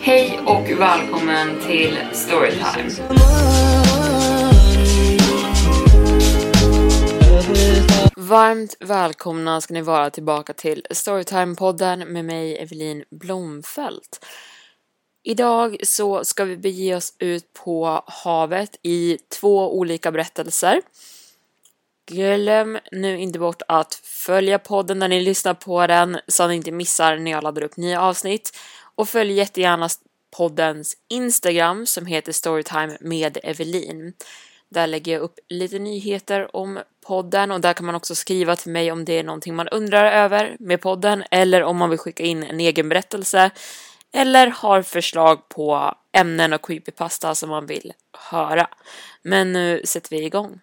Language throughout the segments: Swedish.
Hej och välkommen till Storytime. Varmt välkomna ska ni vara tillbaka till Storytime-podden med mig Evelin Blomfelt. Idag så ska vi bege oss ut på havet i två olika berättelser. Glöm nu inte bort att följa podden när ni lyssnar på den så att ni inte missar när jag laddar upp nya avsnitt. Och följ jättegärna poddens Instagram som heter Storytime med Evelin. Där lägger jag upp lite nyheter om podden och där kan man också skriva till mig om det är någonting man undrar över med podden eller om man vill skicka in en egen berättelse eller har förslag på ämnen och creepypasta som man vill höra. Men nu sätter vi igång.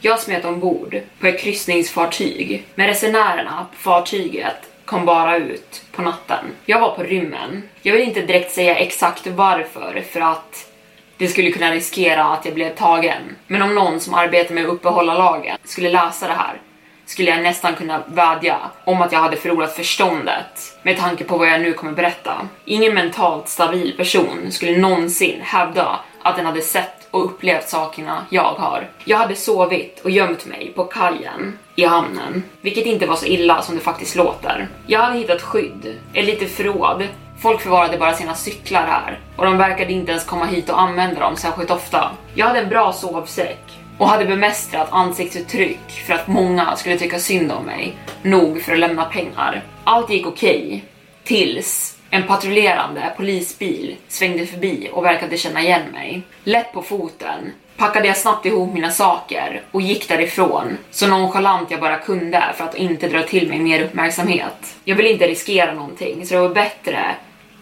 Jag smet ombord på ett kryssningsfartyg med resenärerna på fartyget kom bara ut på natten. Jag var på rymmen. Jag vill inte direkt säga exakt varför för att det skulle kunna riskera att jag blev tagen. Men om någon som arbetar med att uppehålla lagen skulle läsa det här skulle jag nästan kunna vädja om att jag hade förlorat förståndet med tanke på vad jag nu kommer berätta. Ingen mentalt stabil person skulle någonsin hävda att den hade sett och upplevt sakerna jag har. Jag hade sovit och gömt mig på kajen i hamnen, vilket inte var så illa som det faktiskt låter. Jag hade hittat skydd, ett litet förråd. Folk förvarade bara sina cyklar här och de verkade inte ens komma hit och använda dem särskilt ofta. Jag hade en bra sovsäck och hade bemästrat ansiktsuttryck för att många skulle tycka synd om mig, nog för att lämna pengar. Allt gick okej, okay, tills en patrullerande polisbil svängde förbi och verkade känna igen mig. Lätt på foten packade jag snabbt ihop mina saker och gick därifrån så nonchalant jag bara kunde för att inte dra till mig mer uppmärksamhet. Jag ville inte riskera någonting så det var bättre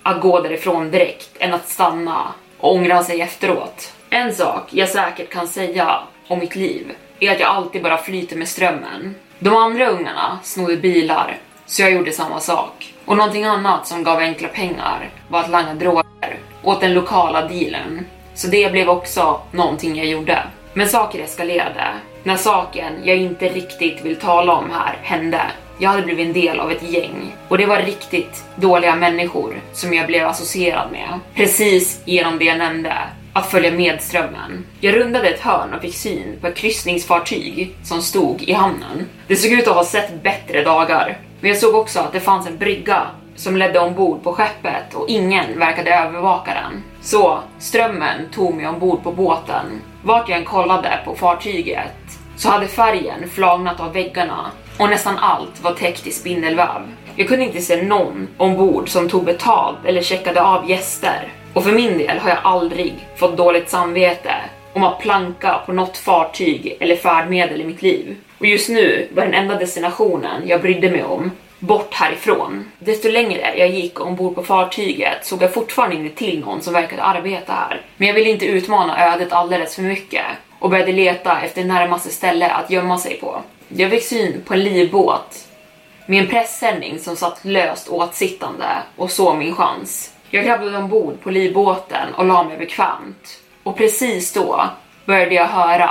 att gå därifrån direkt än att stanna och ångra sig efteråt. En sak jag säkert kan säga om mitt liv är att jag alltid bara flyter med strömmen. De andra ungarna snodde bilar så jag gjorde samma sak. Och någonting annat som gav enkla pengar var att langa droger åt den lokala dealen. Så det blev också någonting jag gjorde. Men saker eskalerade när saken jag inte riktigt vill tala om här hände. Jag hade blivit en del av ett gäng och det var riktigt dåliga människor som jag blev associerad med. Precis genom det jag nämnde, att följa med strömmen. Jag rundade ett hörn och fick syn på ett kryssningsfartyg som stod i hamnen. Det såg ut att ha sett bättre dagar men jag såg också att det fanns en brygga som ledde ombord på skeppet och ingen verkade övervaka den. Så strömmen tog mig ombord på båten. Vart jag än kollade på fartyget så hade färgen flagnat av väggarna och nästan allt var täckt i spindelväv. Jag kunde inte se någon ombord som tog betalt eller checkade av gäster. Och för min del har jag aldrig fått dåligt samvete om att planka på något fartyg eller färdmedel i mitt liv. Och just nu var den enda destinationen jag brydde mig om bort härifrån. Desto längre jag gick ombord på fartyget såg jag fortfarande inte till någon som verkade arbeta här. Men jag ville inte utmana ödet alldeles för mycket och började leta efter närmaste ställe att gömma sig på. Jag fick syn på en livbåt med en presenning som satt löst åtsittande och såg min chans. Jag kravlade ombord på livbåten och la mig bekvämt. Och precis då började jag höra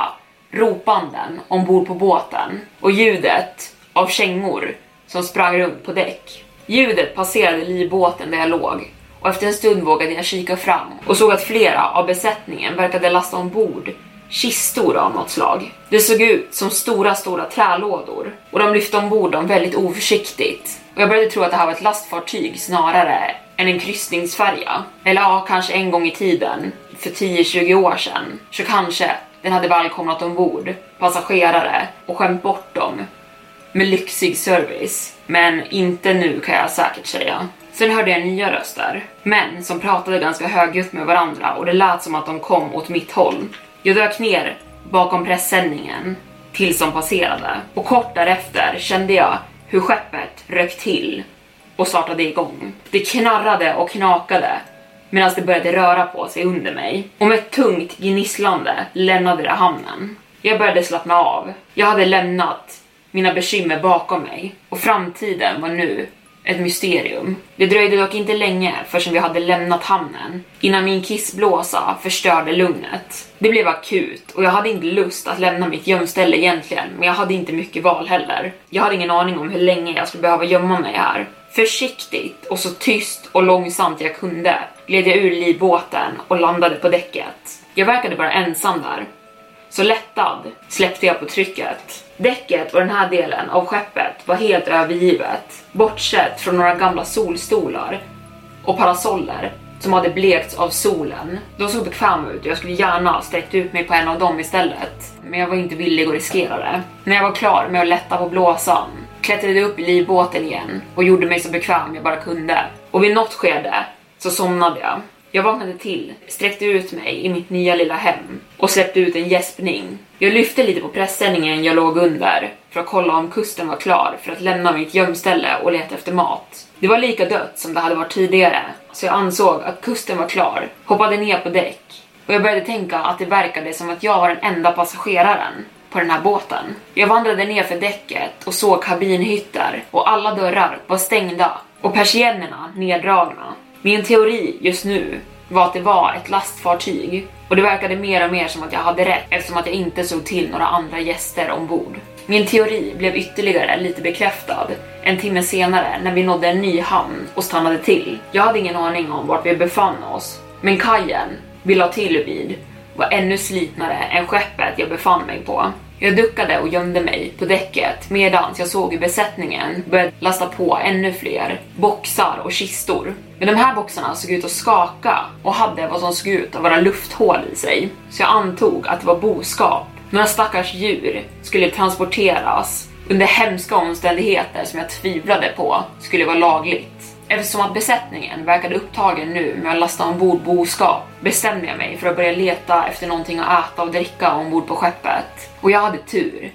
ropanden ombord på båten och ljudet av kängor som sprang runt på däck. Ljudet passerade livbåten där jag låg och efter en stund vågade jag kika fram och såg att flera av besättningen verkade lasta ombord kistor av något slag. Det såg ut som stora, stora trälådor och de lyfte ombord dem väldigt oförsiktigt. Och jag började tro att det här var ett lastfartyg snarare än en kryssningsfärja. Eller ja, kanske en gång i tiden, för 10-20 år sedan, så kanske den hade välkomnat ombord passagerare och skämt bort dem med lyxig service. Men inte nu kan jag säkert säga. Sen hörde jag nya röster, män som pratade ganska högljutt med varandra och det lät som att de kom åt mitt håll. Jag dök ner bakom pressändningen tills de passerade och kort därefter kände jag hur skeppet rök till och startade igång. Det knarrade och knakade medan det började röra på sig under mig och med ett tungt gnisslande lämnade det hamnen. Jag började slappna av. Jag hade lämnat mina bekymmer bakom mig och framtiden var nu ett mysterium. Det dröjde dock inte länge förrän vi hade lämnat hamnen innan min kissblåsa förstörde lugnet. Det blev akut och jag hade inte lust att lämna mitt gömställe egentligen, men jag hade inte mycket val heller. Jag hade ingen aning om hur länge jag skulle behöva gömma mig här. Försiktigt och så tyst och långsamt jag kunde gled jag ur livbåten och landade på däcket. Jag verkade bara ensam där. Så lättad släppte jag på trycket. Däcket och den här delen av skeppet var helt övergivet, bortsett från några gamla solstolar och parasoller som hade blekts av solen. De såg bekväma ut och jag skulle gärna sträckt ut mig på en av dem istället. Men jag var inte villig att riskera det. När jag var klar med att lätta på blåsan klättrade upp i livbåten igen och gjorde mig så bekväm jag bara kunde. Och vid något skede så somnade jag. Jag vaknade till, sträckte ut mig i mitt nya lilla hem och släppte ut en gäspning. Jag lyfte lite på pressändningen jag låg under för att kolla om kusten var klar för att lämna mitt gömställe och leta efter mat. Det var lika dött som det hade varit tidigare, så jag ansåg att kusten var klar, hoppade ner på däck och jag började tänka att det verkade som att jag var den enda passageraren på den här båten. Jag vandrade ner för däcket och såg kabinhytter och alla dörrar var stängda och persiennerna neddragna. Min teori just nu var att det var ett lastfartyg och det verkade mer och mer som att jag hade rätt eftersom att jag inte såg till några andra gäster ombord. Min teori blev ytterligare lite bekräftad en timme senare när vi nådde en ny hamn och stannade till. Jag hade ingen aning om vart vi befann oss, men kajen vi la till vid var ännu slitnare än skeppet jag befann mig på. Jag duckade och gömde mig på däcket medan jag såg hur besättningen började lasta på ännu fler boxar och kistor. Men de här boxarna såg ut att skaka och hade vad som såg ut att vara lufthål i sig. Så jag antog att det var boskap. Några stackars djur skulle transporteras under hemska omständigheter som jag tvivlade på skulle vara lagligt. Eftersom att besättningen verkade upptagen nu med att lasta ombord boskap bestämde jag mig för att börja leta efter någonting att äta och dricka ombord på skeppet. Och jag hade tur.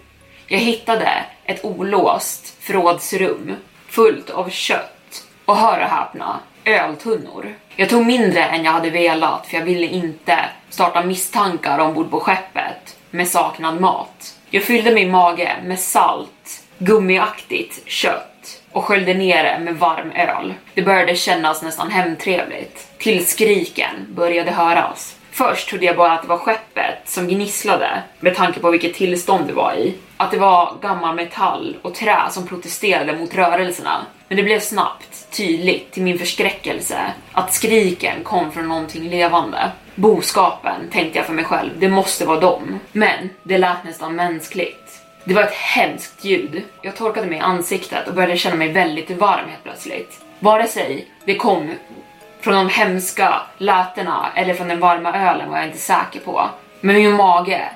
Jag hittade ett olåst förrådsrum fullt av kött och hör och häpna, öltunnor. Jag tog mindre än jag hade velat för jag ville inte starta misstankar ombord på skeppet med saknad mat. Jag fyllde min mage med salt, gummiaktigt kött och sköljde ner det med varm öl. Det började kännas nästan hemtrevligt. Till skriken började höras. Först trodde jag bara att det var skeppet som gnisslade med tanke på vilket tillstånd det var i. Att det var gammal metall och trä som protesterade mot rörelserna. Men det blev snabbt tydligt till min förskräckelse att skriken kom från någonting levande. Boskapen, tänkte jag för mig själv, det måste vara dem. Men det lät nästan mänskligt. Det var ett hemskt ljud. Jag torkade mig i ansiktet och började känna mig väldigt varm helt plötsligt. Vare sig det kom från de hemska lätena eller från den varma ölen var jag inte säker på. Men min mage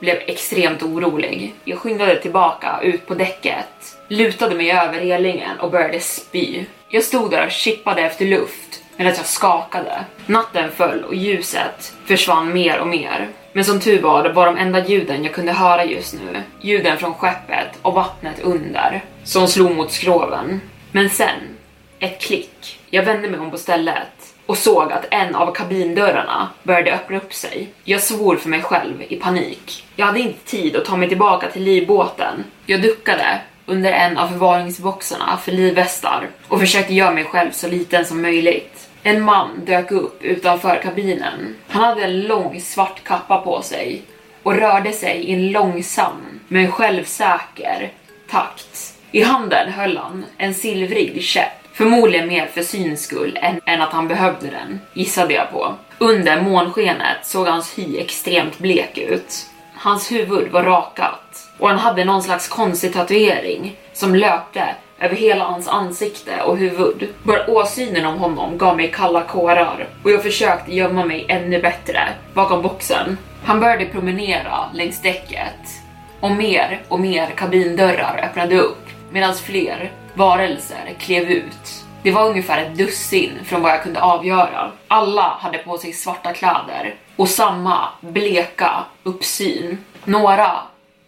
blev extremt orolig. Jag skyndade tillbaka ut på däcket, lutade mig över relingen och började spy. Jag stod där och chippade efter luft medan jag skakade. Natten föll och ljuset försvann mer och mer. Men som tur var var de enda ljuden jag kunde höra just nu ljuden från skeppet och vattnet under som slog mot skroven. Men sen, ett klick. Jag vände mig om på stället och såg att en av kabindörrarna började öppna upp sig. Jag svor för mig själv i panik. Jag hade inte tid att ta mig tillbaka till livbåten. Jag duckade under en av förvaringsboxarna för livvästar och försökte göra mig själv så liten som möjligt. En man dök upp utanför kabinen. Han hade en lång svart kappa på sig och rörde sig i en långsam men självsäker takt. I handen höll han en silvrig käpp Förmodligen mer för syns skull än, än att han behövde den, gissade jag på. Under månskenet såg hans hy extremt blek ut. Hans huvud var rakat och han hade någon slags konstig tatuering som löpte över hela hans ansikte och huvud. Bara åsynen om honom gav mig kalla kårar och jag försökte gömma mig ännu bättre bakom boxen. Han började promenera längs däcket och mer och mer kabindörrar öppnade upp medan fler varelser klev ut. Det var ungefär ett dussin från vad jag kunde avgöra. Alla hade på sig svarta kläder och samma bleka uppsyn. Några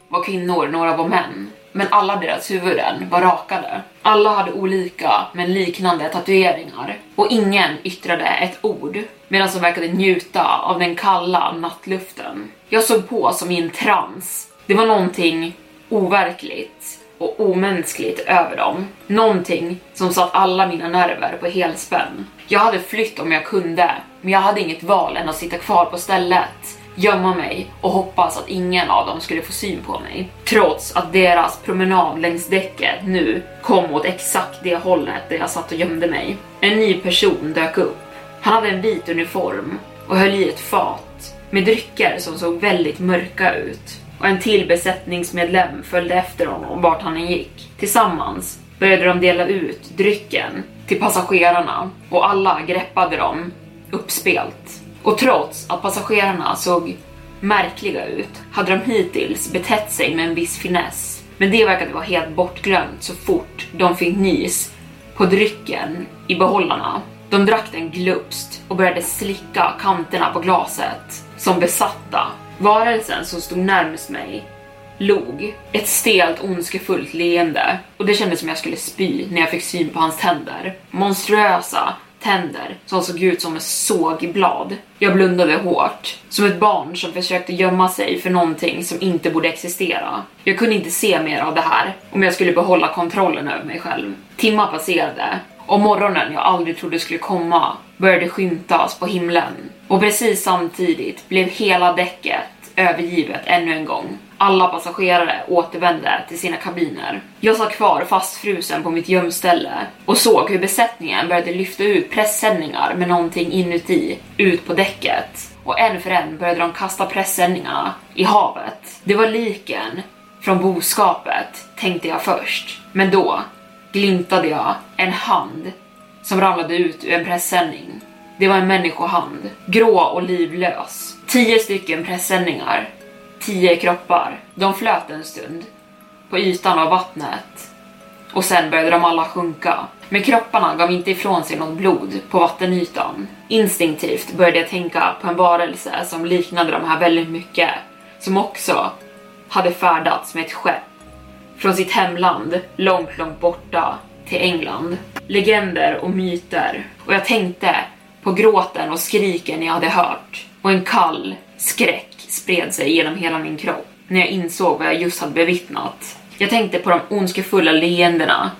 var kvinnor, några var män. Men alla deras huvuden var rakade. Alla hade olika men liknande tatueringar och ingen yttrade ett ord medan de verkade njuta av den kalla nattluften. Jag såg på som i en trans. Det var någonting overkligt och omänskligt över dem. Någonting som satt alla mina nerver på helspänn. Jag hade flytt om jag kunde, men jag hade inget val än att sitta kvar på stället, gömma mig och hoppas att ingen av dem skulle få syn på mig. Trots att deras promenad längs däcket nu kom åt exakt det hållet där jag satt och gömde mig. En ny person dök upp. Han hade en vit uniform och höll i ett fat med drycker som såg väldigt mörka ut och en till besättningsmedlem följde efter honom vart han än gick. Tillsammans började de dela ut drycken till passagerarna och alla greppade dem uppspelt. Och trots att passagerarna såg märkliga ut hade de hittills betett sig med en viss finess. Men det verkade vara helt bortglömt så fort de fick nys på drycken i behållarna. De drack den glupst och började slicka kanterna på glaset som besatta Varelsen som stod närmast mig log. Ett stelt ondskefullt leende och det kändes som jag skulle spy när jag fick syn på hans tänder. Monstruösa tänder som såg ut som ett sågblad. Jag blundade hårt, som ett barn som försökte gömma sig för någonting som inte borde existera. Jag kunde inte se mer av det här om jag skulle behålla kontrollen över mig själv. Timmar passerade och morgonen jag aldrig trodde skulle komma började skymtas på himlen. Och precis samtidigt blev hela däcket övergivet ännu en gång. Alla passagerare återvände till sina kabiner. Jag satt kvar fastfrusen på mitt gömställe och såg hur besättningen började lyfta ut pressändningar med någonting inuti ut på däcket. Och en för en började de kasta pressändningarna i havet. Det var liken från boskapet, tänkte jag först. Men då glimtade jag en hand som ramlade ut ur en pressändning. Det var en människohand, grå och livlös. Tio stycken pressändningar, tio kroppar. De flöt en stund på ytan av vattnet och sen började de alla sjunka. Men kropparna gav inte ifrån sig något blod på vattenytan. Instinktivt började jag tänka på en varelse som liknade de här väldigt mycket, som också hade färdats med ett skepp från sitt hemland långt, långt borta till England. Legender och myter. Och jag tänkte på gråten och skriken jag hade hört. Och en kall skräck spred sig genom hela min kropp när jag insåg vad jag just hade bevittnat. Jag tänkte på de ondskefulla leendena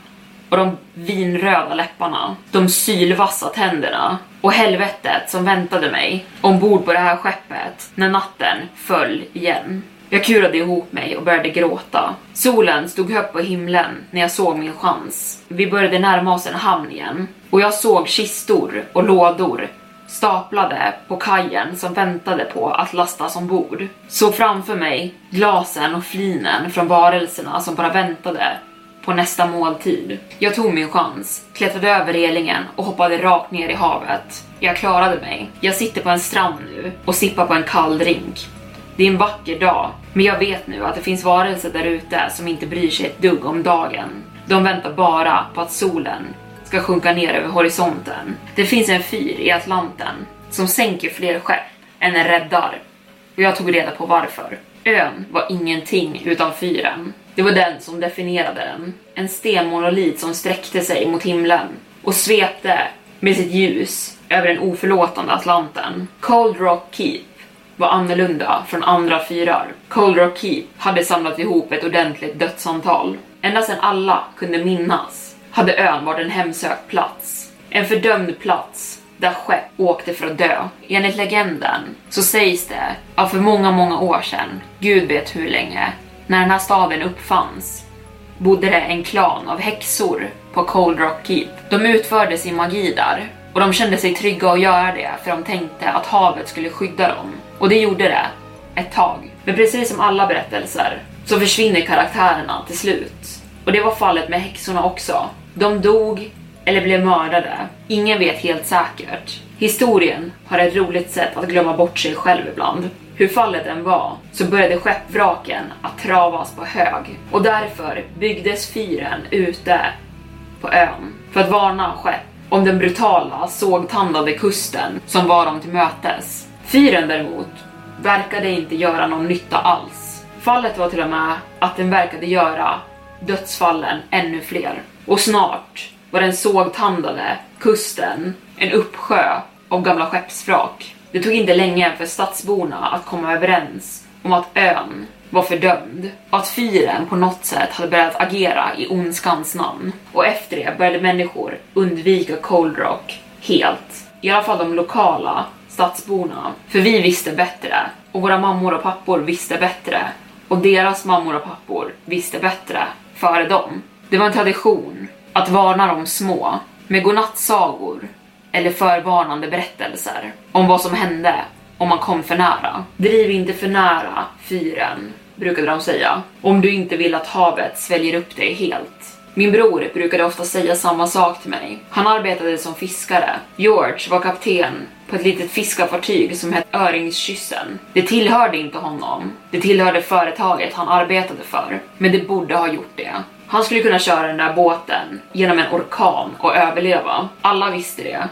och de vinröda läpparna, de sylvassa tänderna och helvetet som väntade mig ombord på det här skeppet när natten föll igen. Jag kurade ihop mig och började gråta. Solen stod högt på himlen när jag såg min chans. Vi började närma oss en hamn igen och jag såg kistor och lådor staplade på kajen som väntade på att lastas ombord. Såg framför mig glasen och flinen från varelserna som bara väntade på nästa måltid. Jag tog min chans, klättrade över relingen och hoppade rakt ner i havet. Jag klarade mig. Jag sitter på en strand nu och sippar på en kall drink. Det är en vacker dag, men jag vet nu att det finns varelser där ute som inte bryr sig ett dugg om dagen. De väntar bara på att solen ska sjunka ner över horisonten. Det finns en fyr i Atlanten som sänker fler skepp än den räddar. Och jag tog reda på varför. Ön var ingenting utan fyren. Det var den som definierade den. En stenmonolit som sträckte sig mot himlen och svepte med sitt ljus över den oförlåtande Atlanten. Cold Rock Keep var annorlunda från andra fyrar. Cold Rock Keep hade samlat ihop ett ordentligt dödsantal. Ända sedan alla kunde minnas hade ön varit en hemsökt plats. En fördömd plats där skepp åkte för att dö. Enligt legenden så sägs det att för många, många år sedan, gud vet hur länge, när den här staden uppfanns, bodde det en klan av häxor på Cold Rock Keep. De utförde sin magi där och de kände sig trygga att göra det för de tänkte att havet skulle skydda dem. Och det gjorde det ett tag. Men precis som alla berättelser så försvinner karaktärerna till slut. Och det var fallet med häxorna också. De dog eller blev mördade. Ingen vet helt säkert. Historien har ett roligt sätt att glömma bort sig själv ibland. Hur fallet än var så började skeppvraken att travas på hög och därför byggdes fyren ute på ön för att varna skepp om den brutala sågtandade kusten som var dem till mötes. Fyren däremot verkade inte göra någon nytta alls. Fallet var till och med att den verkade göra dödsfallen ännu fler. Och snart var den sågtandade kusten en uppsjö av gamla skeppsvrak. Det tog inte länge för stadsborna att komma överens om att ön var fördömd och att fyren på något sätt hade börjat agera i ondskans namn. Och efter det började människor undvika Cold Rock helt. I alla fall de lokala stadsborna. För vi visste bättre och våra mammor och pappor visste bättre och deras mammor och pappor visste bättre före dem. Det var en tradition att varna de små med godnattsagor eller förvarnande berättelser om vad som hände om man kom för nära. Driv inte för nära fyren, brukade de säga, om du inte vill att havet sväljer upp dig helt. Min bror brukade ofta säga samma sak till mig. Han arbetade som fiskare. George var kapten på ett litet fiskarfartyg som hette Öringskyssen. Det tillhörde inte honom. Det tillhörde företaget han arbetade för. Men det borde ha gjort det. Han skulle kunna köra den där båten genom en orkan och överleva. Alla visste det.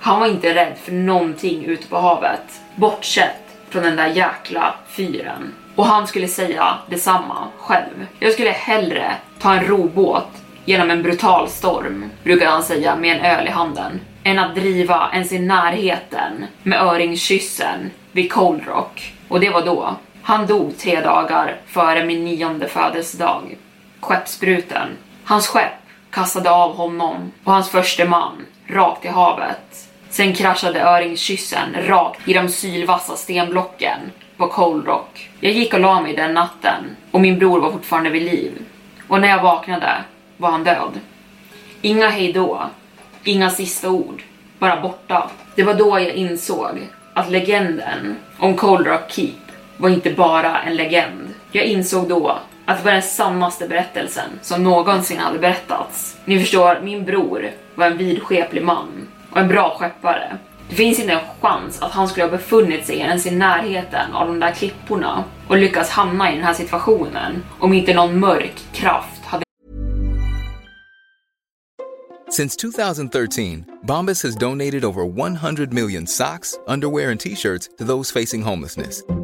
Han var inte rädd för någonting ute på havet, bortsett från den där jäkla fyren. Och han skulle säga detsamma själv. Jag skulle hellre ta en robåt genom en brutal storm, brukar han säga med en öl i handen, än att driva ens i närheten med öringkyssen vid Cold Rock. Och det var då. Han dog tre dagar före min nionde födelsedag. Skeppsbruten. Hans skepp kastade av honom och hans första man rakt i havet. Sen kraschade öringskyssen rakt i de sylvassa stenblocken på Cold Rock. Jag gick och la mig den natten och min bror var fortfarande vid liv. Och när jag vaknade var han död. Inga hejdå, inga sista ord, bara borta. Det var då jag insåg att legenden om Cold Rock Keep var inte bara en legend. Jag insåg då att det var den sannaste berättelsen som någonsin hade berättats. Ni förstår, min bror var en vidskeplig man och en bra skeppare. Det finns inte en chans att han skulle ha befunnit sig ens i närheten av de där klipporna och lyckats hamna i den här situationen om inte någon mörk kraft hade Since 2013, Bombas has donated over 100 million socks, underwear, and t shirts to those facing homelessness.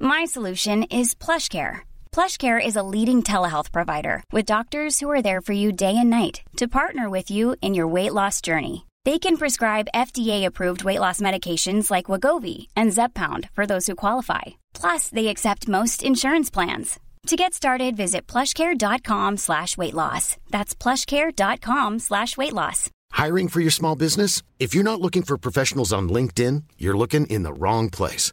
My solution is PlushCare. PlushCare is a leading telehealth provider with doctors who are there for you day and night to partner with you in your weight loss journey. They can prescribe FDA-approved weight loss medications like Wagovi and Zepbound for those who qualify. Plus, they accept most insurance plans. To get started, visit plushcare.com slash weight loss. That's plushcare.com slash weight loss. Hiring for your small business? If you're not looking for professionals on LinkedIn, you're looking in the wrong place.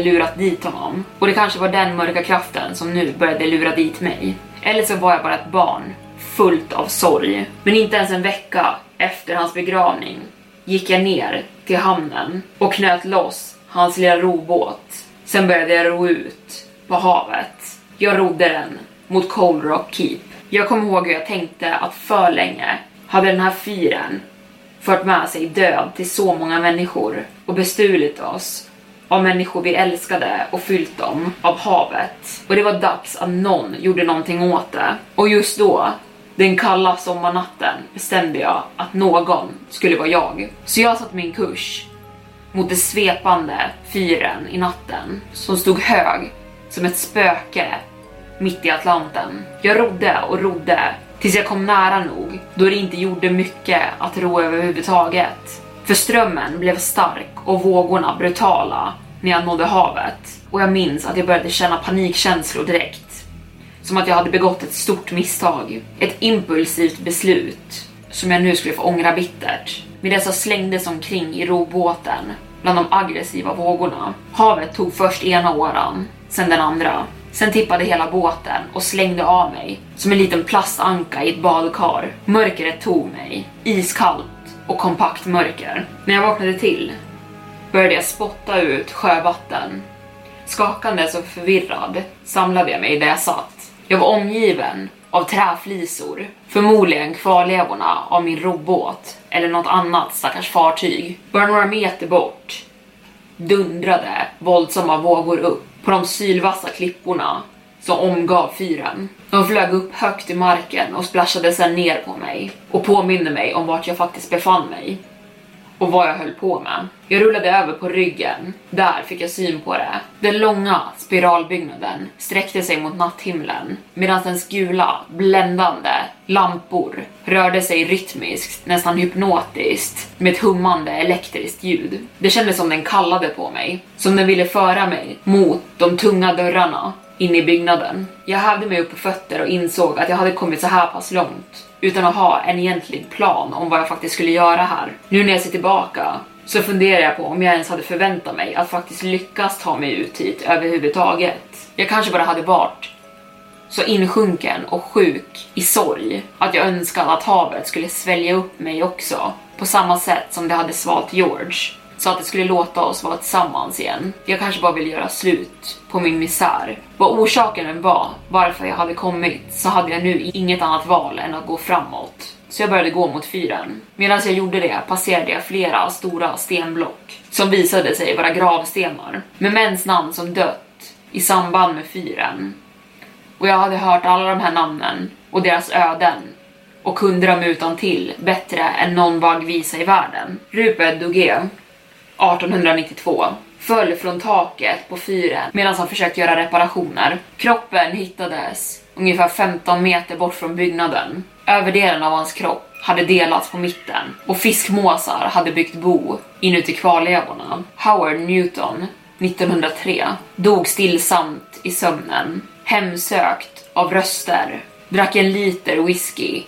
Lurat dit honom. Och det kanske var den mörka kraften som nu började lura dit mig. Eller så var jag bara ett barn, fullt av sorg. Men inte ens en vecka efter hans begravning gick jag ner till hamnen och knöt loss hans lilla robåt. Sen började jag ro ut på havet. Jag rodde den mot Cold Rock Keep. Jag kommer ihåg hur jag tänkte att för länge hade den här fyren fört med sig död till så många människor och bestulit oss av människor vi älskade och fyllt dem av havet. Och det var dags att någon gjorde någonting åt det. Och just då, den kalla sommarnatten, bestämde jag att någon skulle vara jag. Så jag satte min kurs mot det svepande fyren i natten som stod hög som ett spöke mitt i Atlanten. Jag rodde och rodde tills jag kom nära nog då det inte gjorde mycket att ro överhuvudtaget. För strömmen blev stark och vågorna brutala när jag nådde havet. Och jag minns att jag började känna panikkänslor direkt. Som att jag hade begått ett stort misstag. Ett impulsivt beslut som jag nu skulle få ångra bittert. Medan jag slängdes omkring i robåten bland de aggressiva vågorna. Havet tog först ena åran, sen den andra. Sen tippade hela båten och slängde av mig som en liten plastanka i ett badkar. Mörkret tog mig, iskallt och kompakt mörker. När jag vaknade till började jag spotta ut sjövatten. Skakandes och förvirrad samlade jag mig där jag satt. Jag var omgiven av träflisor, förmodligen kvarlevorna av min robot eller något annat stackars fartyg. Bara några meter bort dundrade våldsamma vågor upp på de sylvassa klipporna som omgav fyren. De flög upp högt i marken och splashade sedan ner på mig och påminde mig om vart jag faktiskt befann mig och vad jag höll på med. Jag rullade över på ryggen. Där fick jag syn på det. Den långa spiralbyggnaden sträckte sig mot natthimlen medan dens gula, bländande lampor rörde sig rytmiskt, nästan hypnotiskt med ett hummande elektriskt ljud. Det kändes som den kallade på mig, som den ville föra mig mot de tunga dörrarna inne i byggnaden. Jag hävde mig upp på fötter och insåg att jag hade kommit så här pass långt utan att ha en egentlig plan om vad jag faktiskt skulle göra här. Nu när jag ser tillbaka så funderar jag på om jag ens hade förväntat mig att faktiskt lyckas ta mig ut hit överhuvudtaget. Jag kanske bara hade varit så insjunken och sjuk i sorg att jag önskade att havet skulle svälja upp mig också på samma sätt som det hade svalt George så att det skulle låta oss vara tillsammans igen. Jag kanske bara ville göra slut på min misär. Vad orsaken än var, varför jag hade kommit, så hade jag nu inget annat val än att gå framåt. Så jag började gå mot fyren. Medan jag gjorde det passerade jag flera stora stenblock som visade sig vara gravstenar med mäns namn som dött i samband med fyren. Och jag hade hört alla de här namnen och deras öden och kunde dem utan till bättre än någon vaggvisa i världen. Rupert Duguay 1892 föll från taket på fyren medan han försökte göra reparationer. Kroppen hittades ungefär 15 meter bort från byggnaden. Överdelen av hans kropp hade delats på mitten och fiskmåsar hade byggt bo inuti kvarlevorna. Howard Newton 1903 dog stillsamt i sömnen, hemsökt av röster, drack en liter whisky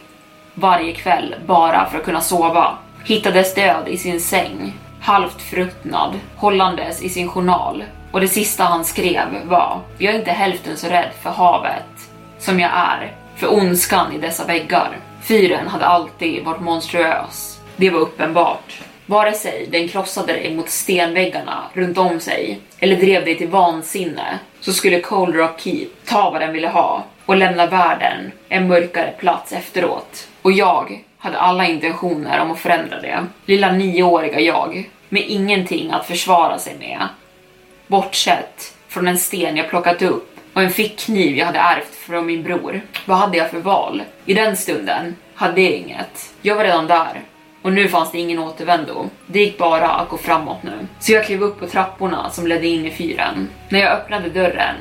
varje kväll bara för att kunna sova. Hittades död i sin säng halvt fruktnad, hållandes i sin journal. Och det sista han skrev var Jag är inte hälften så rädd för havet som jag är för ondskan i dessa väggar. Fyren hade alltid varit monstruös. Det var uppenbart. Vare sig den krossade dig mot stenväggarna runt om sig eller drev dig till vansinne så skulle Cold Rock Keep ta vad den ville ha och lämna världen en mörkare plats efteråt. Och jag hade alla intentioner om att förändra det. Lilla nioåriga jag med ingenting att försvara sig med. Bortsett från en sten jag plockat upp och en fickkniv jag hade ärvt från min bror. Vad hade jag för val? I den stunden hade jag inget. Jag var redan där och nu fanns det ingen återvändo. Det gick bara att gå framåt nu. Så jag klev upp på trapporna som ledde in i fyren. När jag öppnade dörren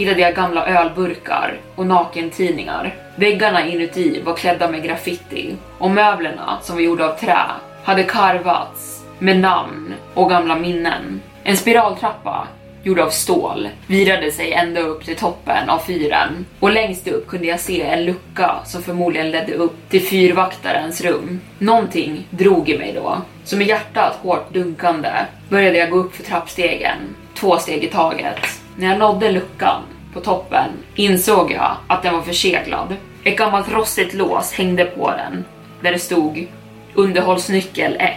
hittade jag gamla ölburkar och nakentidningar. Väggarna inuti var klädda med graffiti och möblerna som var gjorda av trä hade karvats med namn och gamla minnen. En spiraltrappa gjord av stål, virade sig ända upp till toppen av fyren och längst upp kunde jag se en lucka som förmodligen ledde upp till fyrvaktarens rum. Någonting drog i mig då. Så med hjärtat hårt dunkande började jag gå upp för trappstegen, två steg i taget. När jag nådde luckan på toppen insåg jag att den var förseglad. Ett gammalt rostigt lås hängde på den där det stod underhållsnyckel 1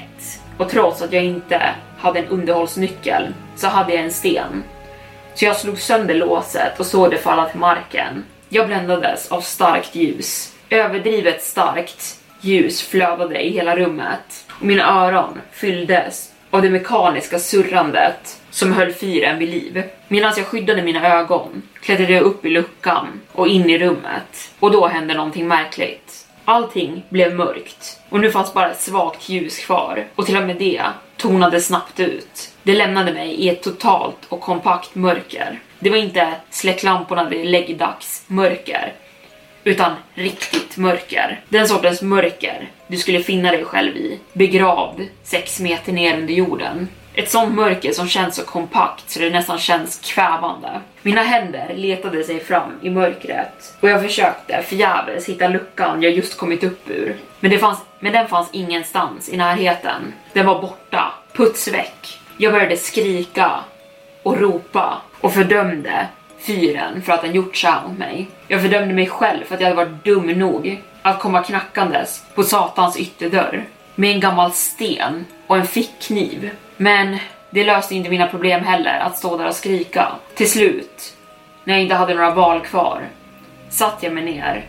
och trots att jag inte hade en underhållsnyckel så hade jag en sten. Så jag slog sönder låset och såg det falla till marken. Jag bländades av starkt ljus. Överdrivet starkt ljus flödade i hela rummet och mina öron fylldes av det mekaniska surrandet som höll fyren vid liv. Medan jag skyddade mina ögon klättrade jag upp i luckan och in i rummet och då hände någonting märkligt. Allting blev mörkt och nu fanns bara ett svagt ljus kvar och till och med det tonade snabbt ut. Det lämnade mig i ett totalt och kompakt mörker. Det var inte släck lamporna vid läggdags mörker utan riktigt mörker. Den sortens mörker du skulle finna dig själv i, begravd sex meter ner under jorden. Ett sånt mörker som känns så kompakt så det nästan känns kvävande. Mina händer letade sig fram i mörkret och jag försökte förgäves hitta luckan jag just kommit upp ur. Men, det fanns, men den fanns ingenstans i närheten. Den var borta, Puts väck. Jag började skrika och ropa och fördömde fyren för att den gjort så här mot mig. Jag fördömde mig själv för att jag hade varit dum nog att komma knackandes på satans ytterdörr med en gammal sten och en fickkniv. Men det löste inte mina problem heller att stå där och skrika. Till slut, när jag inte hade några val kvar, satt jag mig ner,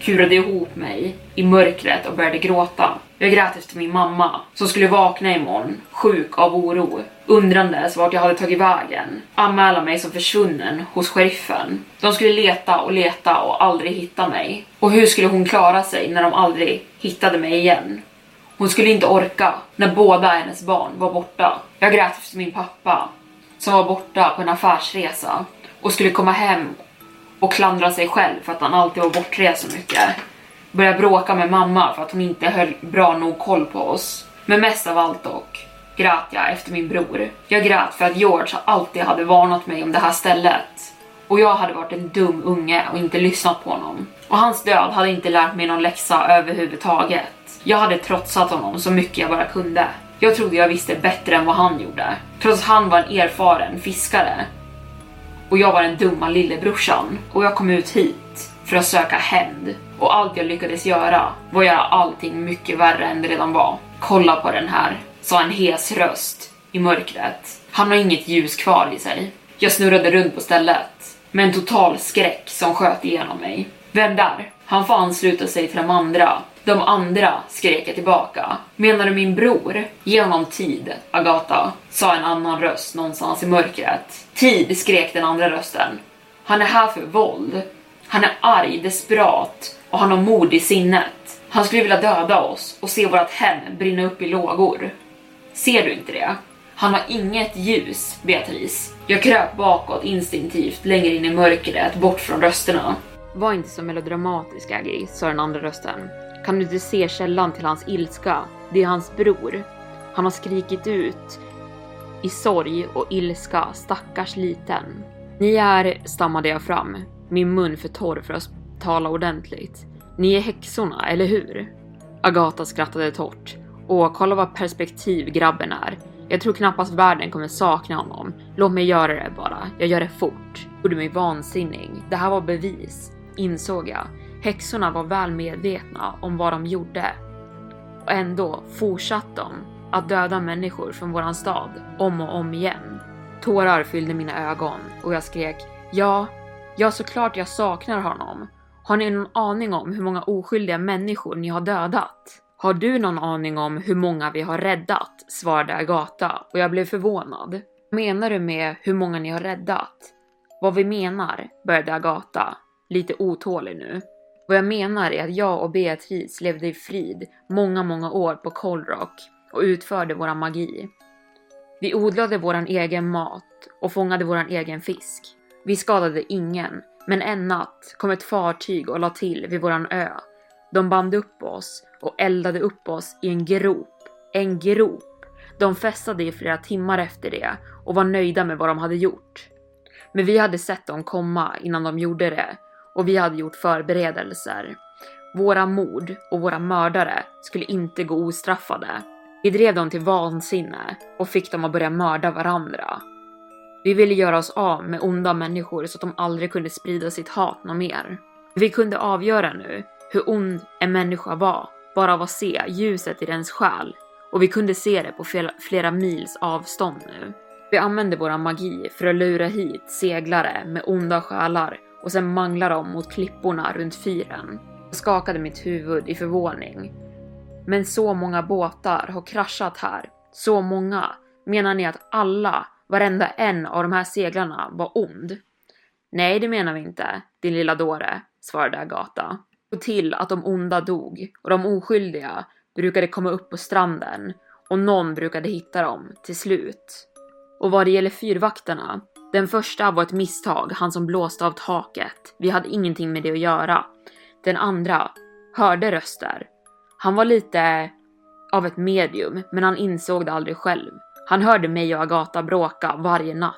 kurade ihop mig i mörkret och började gråta. Jag grät efter min mamma som skulle vakna imorgon, sjuk av oro, undrandes vart jag hade tagit vägen, anmäla mig som försvunnen hos sheriffen. De skulle leta och leta och aldrig hitta mig. Och hur skulle hon klara sig när de aldrig hittade mig igen? Hon skulle inte orka när båda hennes barn var borta. Jag grät efter min pappa som var borta på en affärsresa och skulle komma hem och klandra sig själv för att han alltid var bortrest så mycket. Börja bråka med mamma för att hon inte höll bra nog koll på oss. Men mest av allt dock grät jag efter min bror. Jag grät för att George alltid hade varnat mig om det här stället. Och jag hade varit en dum unge och inte lyssnat på honom. Och hans död hade inte lärt mig någon läxa överhuvudtaget. Jag hade trotsat honom så mycket jag bara kunde. Jag trodde jag visste bättre än vad han gjorde. Trots att han var en erfaren fiskare. Och jag var den dumma lillebrorsan. Och jag kom ut hit för att söka hämnd. Och allt jag lyckades göra var att göra allting mycket värre än det redan var. Kolla på den här, sa en hes röst i mörkret. Han har inget ljus kvar i sig. Jag snurrade runt på stället med en total skräck som sköt igenom mig. Vem där? Han får ansluta sig till de andra. De andra skrek jag tillbaka. Menar du min bror? Ge honom tid, Agata, sa en annan röst någonstans i mörkret. Tid, skrek den andra rösten. Han är här för våld. Han är arg, desperat och han har mod i sinnet. Han skulle vilja döda oss och se vårt hem brinna upp i lågor. Ser du inte det? Han har inget ljus, Beatrice. Jag kröp bakåt instinktivt längre in i mörkret, bort från rösterna. Var inte så melodramatisk, Aggie, sa den andra rösten. Kan du inte se källan till hans ilska? Det är hans bror. Han har skrikit ut i sorg och ilska, stackars liten. Ni är, stammade jag fram, min mun för torr för att tala ordentligt. Ni är häxorna, eller hur? Agata skrattade torrt. Åh, kolla vad perspektiv grabben är. Jag tror knappast världen kommer sakna honom. Låt mig göra det bara. Jag gör det fort. Gjorde mig vansinnig. Det här var bevis, insåg jag. Häxorna var väl medvetna om vad de gjorde. Och ändå fortsatte de att döda människor från våran stad om och om igen. Tårar fyllde mina ögon och jag skrek ja, ja såklart jag saknar honom. Har ni någon aning om hur många oskyldiga människor ni har dödat? Har du någon aning om hur många vi har räddat? svarade Agata och jag blev förvånad. Menar du med hur många ni har räddat? Vad vi menar, började Agata, lite otålig nu. Vad jag menar är att jag och Beatrice levde i frid många, många år på Colrock och utförde våran magi. Vi odlade våran egen mat och fångade våran egen fisk. Vi skadade ingen, men en natt kom ett fartyg och la till vid våran ö. De band upp oss och eldade upp oss i en grop. En grop! De festade i flera timmar efter det och var nöjda med vad de hade gjort. Men vi hade sett dem komma innan de gjorde det och vi hade gjort förberedelser. Våra mord och våra mördare skulle inte gå ostraffade. Vi drev dem till vansinne och fick dem att börja mörda varandra. Vi ville göra oss av med onda människor så att de aldrig kunde sprida sitt hat något mer. Vi kunde avgöra nu hur ond en människa var bara av att se ljuset i dens själ och vi kunde se det på flera mils avstånd nu. Vi använde våra magi för att lura hit seglare med onda själar och sen manglade de mot klipporna runt fyren. Jag skakade mitt huvud i förvåning. Men så många båtar har kraschat här. Så många. Menar ni att alla, varenda en av de här seglarna var ond? Nej, det menar vi inte, din lilla dåre, svarade Agata. Och till att de onda dog och de oskyldiga brukade komma upp på stranden och någon brukade hitta dem till slut. Och vad det gäller fyrvakterna, den första var ett misstag, han som blåste av taket. Vi hade ingenting med det att göra. Den andra hörde röster. Han var lite av ett medium, men han insåg det aldrig själv. Han hörde mig och Agata bråka varje natt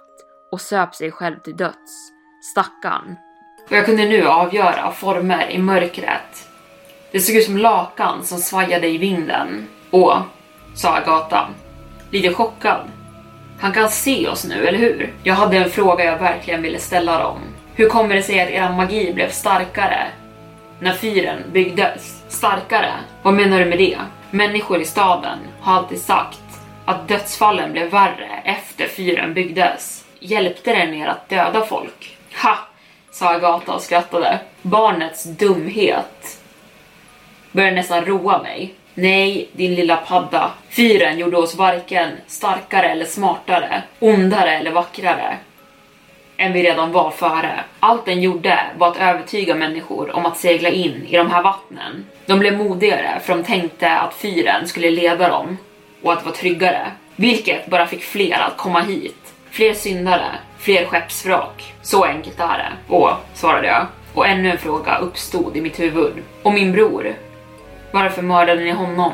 och söp sig själv till döds. Stackarn. Och jag kunde nu avgöra former i mörkret. Det såg ut som lakan som svajade i vinden. Åh, sa Agata. Lite chockad. Han kan se oss nu, eller hur? Jag hade en fråga jag verkligen ville ställa dem. Hur kommer det sig att era magi blev starkare när fyren byggdes? Starkare? Vad menar du med det? Människor i staden har alltid sagt att dödsfallen blev värre efter fyren byggdes. Hjälpte den er att döda folk? Ha! sa Agata och skrattade. Barnets dumhet började nästan roa mig. Nej, din lilla padda. Fyren gjorde oss varken starkare eller smartare, ondare eller vackrare än vi redan var före. Allt den gjorde var att övertyga människor om att segla in i de här vattnen. De blev modigare för de tänkte att fyren skulle leda dem och att det var tryggare. Vilket bara fick fler att komma hit. Fler syndare, fler skeppsvrak. Så enkelt är det. Åh, svarade jag. Och ännu en fråga uppstod i mitt huvud. Och min bror, varför mördade ni honom?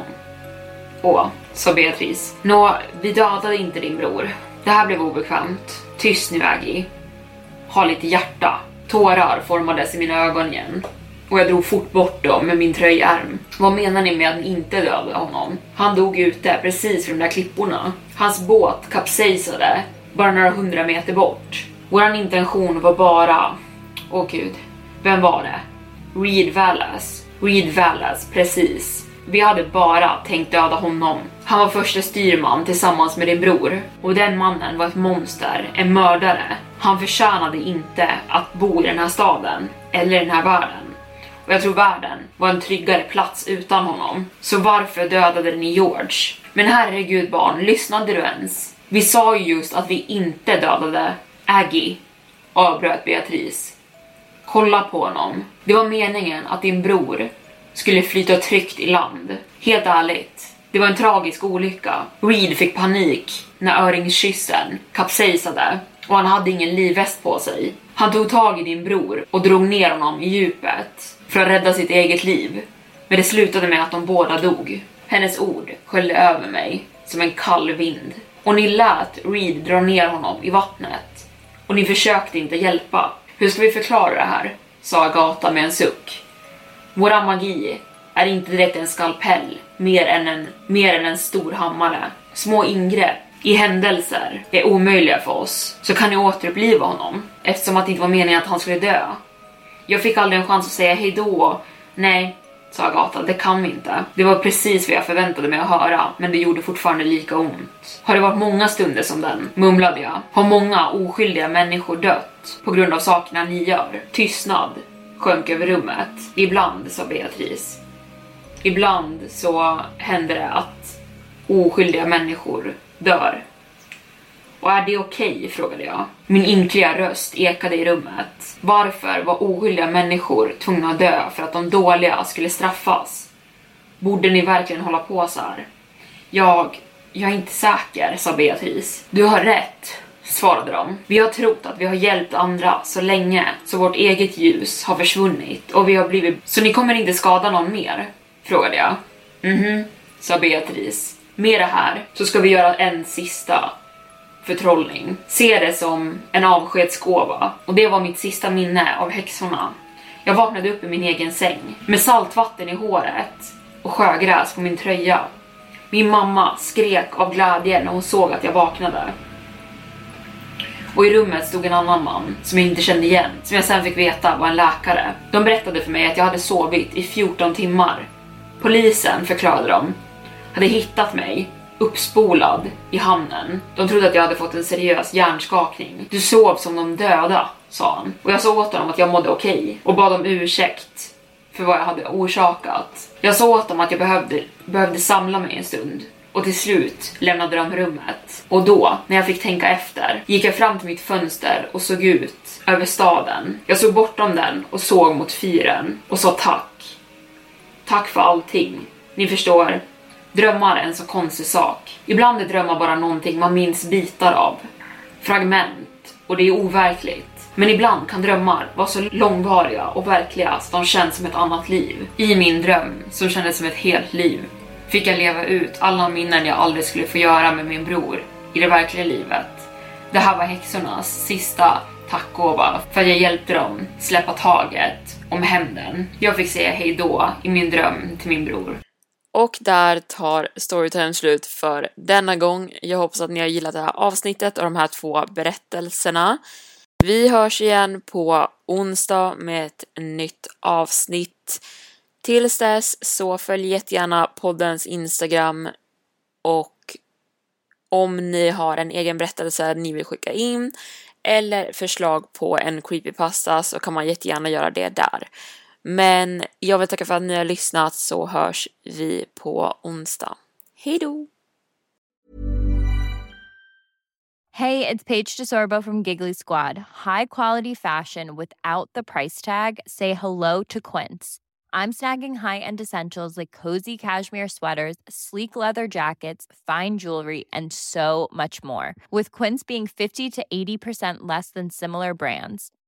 Åh, sa Beatrice. Nå, vi dödade inte din bror. Det här blev obekvämt. Tyst nu Aggie. Ha lite hjärta. Tårar formades i mina ögon igen. Och jag drog fort bort dem med min tröjärm. Vad menar ni med att ni inte dödade honom? Han dog ute precis vid de där klipporna. Hans båt kapsejsade bara några hundra meter bort. Våran intention var bara... Åh gud, vem var det? Reed Vallas. Reed Vallas, precis. Vi hade bara tänkt döda honom. Han var första styrman tillsammans med din bror och den mannen var ett monster, en mördare. Han förtjänade inte att bo i den här staden eller i den här världen. Och jag tror världen var en tryggare plats utan honom. Så varför dödade ni George? Men herregud barn, lyssnade du ens? Vi sa ju just att vi inte dödade Aggie, avbröt Beatrice. Kolla på honom. Det var meningen att din bror skulle flyta tryggt i land. Helt ärligt, det var en tragisk olycka. Reed fick panik när öringskyssen kapsejsade och han hade ingen livväst på sig. Han tog tag i din bror och drog ner honom i djupet för att rädda sitt eget liv. Men det slutade med att de båda dog. Hennes ord sköljde över mig som en kall vind. Och ni lät Reed dra ner honom i vattnet. Och ni försökte inte hjälpa. Hur ska vi förklara det här? sa Agata med en suck. Våra magi är inte direkt en skalpell, mer än en, mer än en stor hammare. Små ingrepp i händelser är omöjliga för oss, så kan ni återuppliva honom eftersom att det inte var meningen att han skulle dö. Jag fick aldrig en chans att säga hejdå. Nej, sa Agatha, det kan vi inte. Det var precis vad jag förväntade mig att höra, men det gjorde fortfarande lika ont. Har det varit många stunder som den? Mumlade jag. Har många oskyldiga människor dött på grund av sakerna ni gör? Tystnad sjönk över rummet. Ibland, sa Beatrice. Ibland så händer det att oskyldiga människor dör. Och är det okej? Okay? frågade jag. Min ynkliga röst ekade i rummet. Varför var oskyldiga människor tvungna att dö för att de dåliga skulle straffas? Borde ni verkligen hålla på så här? Jag... jag är inte säker, sa Beatrice. Du har rätt, svarade de. Vi har trott att vi har hjälpt andra så länge så vårt eget ljus har försvunnit och vi har blivit... Så ni kommer inte skada någon mer? Frågade jag. Mhm, sa Beatrice med det här så ska vi göra en sista förtrollning. Se det som en avskedsgåva. Och det var mitt sista minne av häxorna. Jag vaknade upp i min egen säng med saltvatten i håret och sjögräs på min tröja. Min mamma skrek av glädje när hon såg att jag vaknade. Och i rummet stod en annan man som jag inte kände igen, som jag sen fick veta var en läkare. De berättade för mig att jag hade sovit i 14 timmar. Polisen, förklarade de, hade hittat mig uppspolad i hamnen. De trodde att jag hade fått en seriös hjärnskakning. Du sov som de döda, sa han. Och jag sa åt honom att jag mådde okej okay och bad om ursäkt för vad jag hade orsakat. Jag sa åt dem att jag behövde, behövde samla mig en stund och till slut lämnade de rummet. Och då, när jag fick tänka efter, gick jag fram till mitt fönster och såg ut över staden. Jag såg bortom den och såg mot fyren och sa tack. Tack för allting. Ni förstår, drömmar är en så konstig sak. Ibland är drömmar bara någonting man minns bitar av. Fragment. Och det är overkligt. Men ibland kan drömmar vara så långvariga och verkliga så de känns som ett annat liv. I min dröm, som kändes som ett helt liv, fick jag leva ut alla minnen jag aldrig skulle få göra med min bror i det verkliga livet. Det här var häxornas sista tackgåva för att jag hjälpte dem släppa taget om hämnden. Jag fick säga hejdå i min dröm till min bror. Och där tar Storytime slut för denna gång. Jag hoppas att ni har gillat det här avsnittet och de här två berättelserna. Vi hörs igen på onsdag med ett nytt avsnitt. Tills dess så följ jättegärna poddens Instagram och om ni har en egen berättelse ni vill skicka in eller förslag på en creepypasta så kan man jättegärna göra det där. Men jag vill tacka för att ni har lyssnat så hörs vi på onsdag. Hej då! Hey, it's Paige DeSorbo from Giggly Squad. High quality fashion without the price tag. Say hello to Quince. I'm snagging high-end essentials like cozy cashmere sweaters, sleek leather jackets, fine jewelry, and so much more. With Quince being 50 to 80% less than similar brands